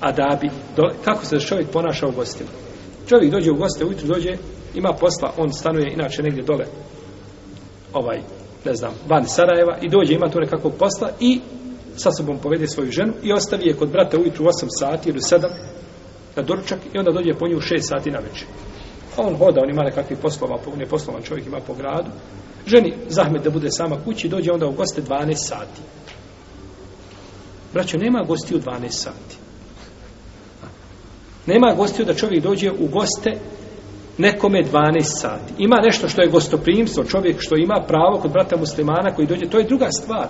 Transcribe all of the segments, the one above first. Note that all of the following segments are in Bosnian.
adabi, do, kako se čovjek ponaša u gostima. Čovjek dođe u goste, ujutru dođe, ima posla, on stanuje inače negdje dole, ovaj, ne znam, van Sarajeva, i dođe, ima tu nekakvog posla, i sa sobom povede svoju ženu, i ostavi je kod brata ujutru 8 sati ili 7, na doručak, i onda dođe po nju 6 sati na večer. On hoda, on ima nekakvih poslova, on je poslovan čovjek, ima po gradu, ženi zahmet da bude sama kući, dođe onda u goste 12 sati. Braćo, nema gosti u 12 sati. Nema gosti da čovjek dođe u goste nekome 12 sati. Ima nešto što je gostoprimstvo, čovjek što ima pravo kod brata muslimana koji dođe, to je druga stvar.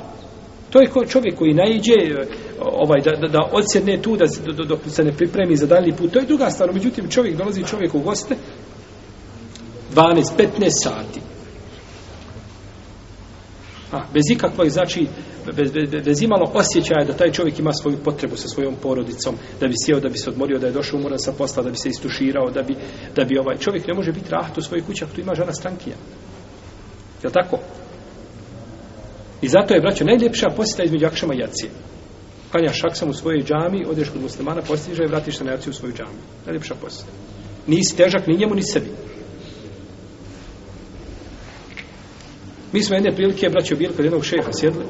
To je čovjek koji najđe e, ovaj, da, da, da odsjedne tu, da, da, da se ne pripremi za dalji put. To je druga stvar. Međutim, čovjek dolazi čovjek u goste 12, 15 sati. A, bez ikakvog, znači, bez, bez, bez, bez imalo osjećaja da taj čovjek ima svoju potrebu sa svojom porodicom, da bi sjeo, da bi se odmorio, da je došao umoran sa posla, da bi se istuširao, da bi, da bi ovaj čovjek ne može biti rahat u svojoj kući ako tu ima žena strankija. Je tako? I zato je, braćo, najljepša posjeta između akšama i jacije. Klanjaš akšam u svojoj džami, odeš kod muslimana, postiže i vratiš se na jaciju u svoju džami. Najljepša posjeta. Nisi težak ni njemu, ni sebi. Mi smo jedne prilike, braćo, bili kod jednog šeha sjedli,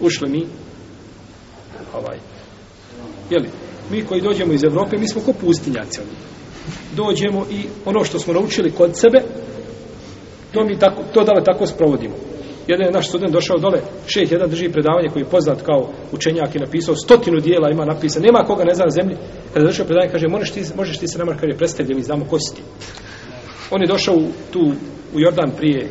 ušli mi, ovaj, jeli, mi koji dođemo iz Evrope, mi smo ko pustinjaci oni. Dođemo i ono što smo naučili kod sebe, to mi tako, to dale tako sprovodimo. Jedan je naš student došao dole, šeh jedan drži predavanje koji je poznat kao učenjak i napisao stotinu dijela ima napisa, nema koga ne zna na zemlji. Kada je došao predavanje, kaže, možeš ti, možeš ti se namar, kaže, predstavljaj mi, znamo ko si ti. On je došao u, tu u Jordan prije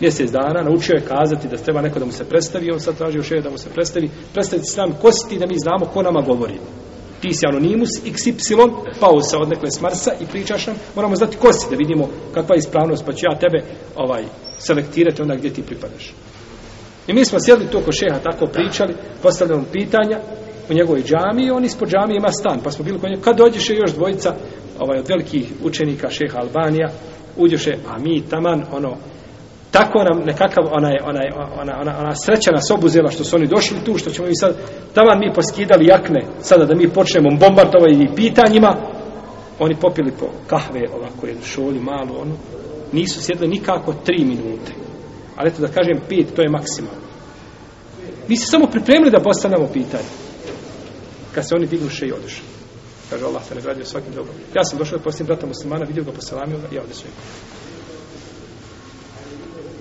mjesec dana, naučio je kazati da treba neko da mu se predstavi, on sad tražio še da mu se predstavi, predstaviti s nam kosti da mi znamo ko nama govori. Ti si anonimus, XY, pao se od nekle smrsa i pričaš nam, moramo znati ko si da vidimo kakva je ispravnost, pa ću ja tebe ovaj, selektirati onda gdje ti pripadaš. I mi smo sjedli tu oko šeha, tako pričali, postavljamo pitanja u njegovoj džami i on ispod džami ima stan, pa smo bili kod njega. Kad dođeše još dvojica ovaj, od velikih učenika šeha Albanija, uđeše, a mi taman, ono, tako nam nekakav ona je ona, ona, ona, ona sreća nas obuzela što su oni došli tu što ćemo mi sad da vam mi poskidali jakne sada da mi počnemo bombardovati i pitanjima oni popili po kahve ovako jednu šolju malu ono nisu sjedli nikako tri minute ali eto da kažem pet to je maksimalno mi se samo pripremili da postanemo pitanje kad se oni dignuše i odešli kaže Allah te ne gradio svakim dobro ja sam došao da postim brata muslimana vidio ga po salamiju i ja odesujem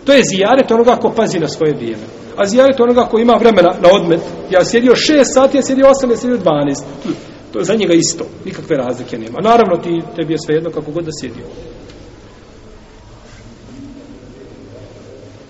To je zijaret onoga ko pazi na svoje vrijeme. A zijaret onoga ko ima vremena na odmet. Ja sjedio 6 sati, ja sjedio 8, ja sjedio 12. Hm, to je za njega isto. Nikakve razlike nema. Naravno, ti, tebi je sve jedno kako god da sjedio.